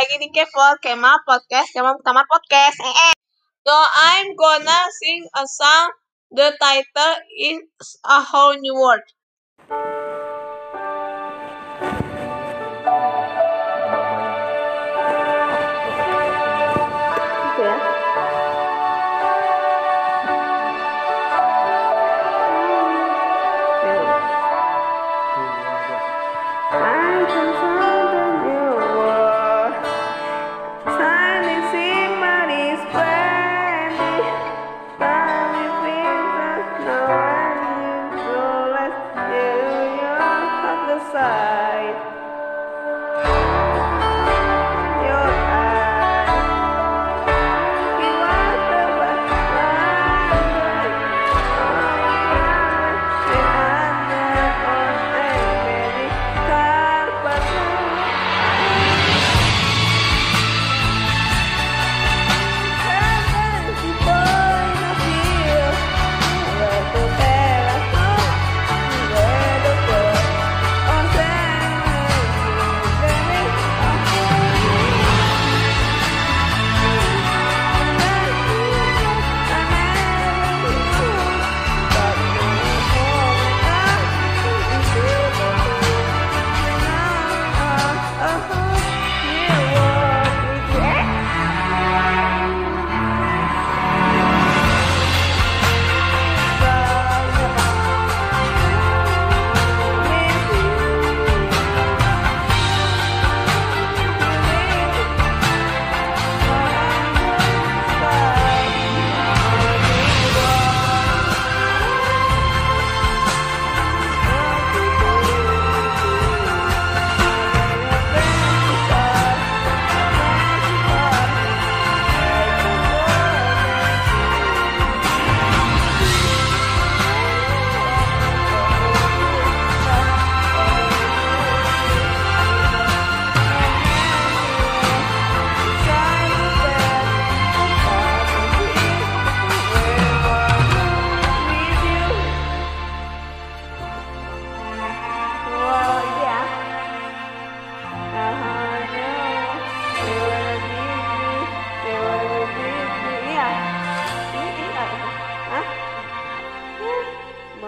lagi di Kemal Kemal Podcast, Kemal Kamar Podcast. Eh, eh. So I'm gonna sing a song. The title is A Whole New World.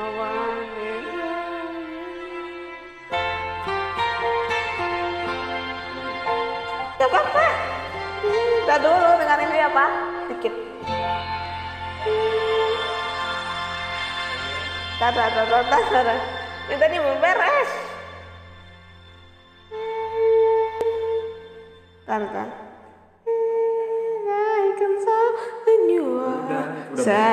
Gak apa-apa. Kita dulu dengerin dia apa? Dikit. Tada, tada, tada. Ini tadi belum beres. I can.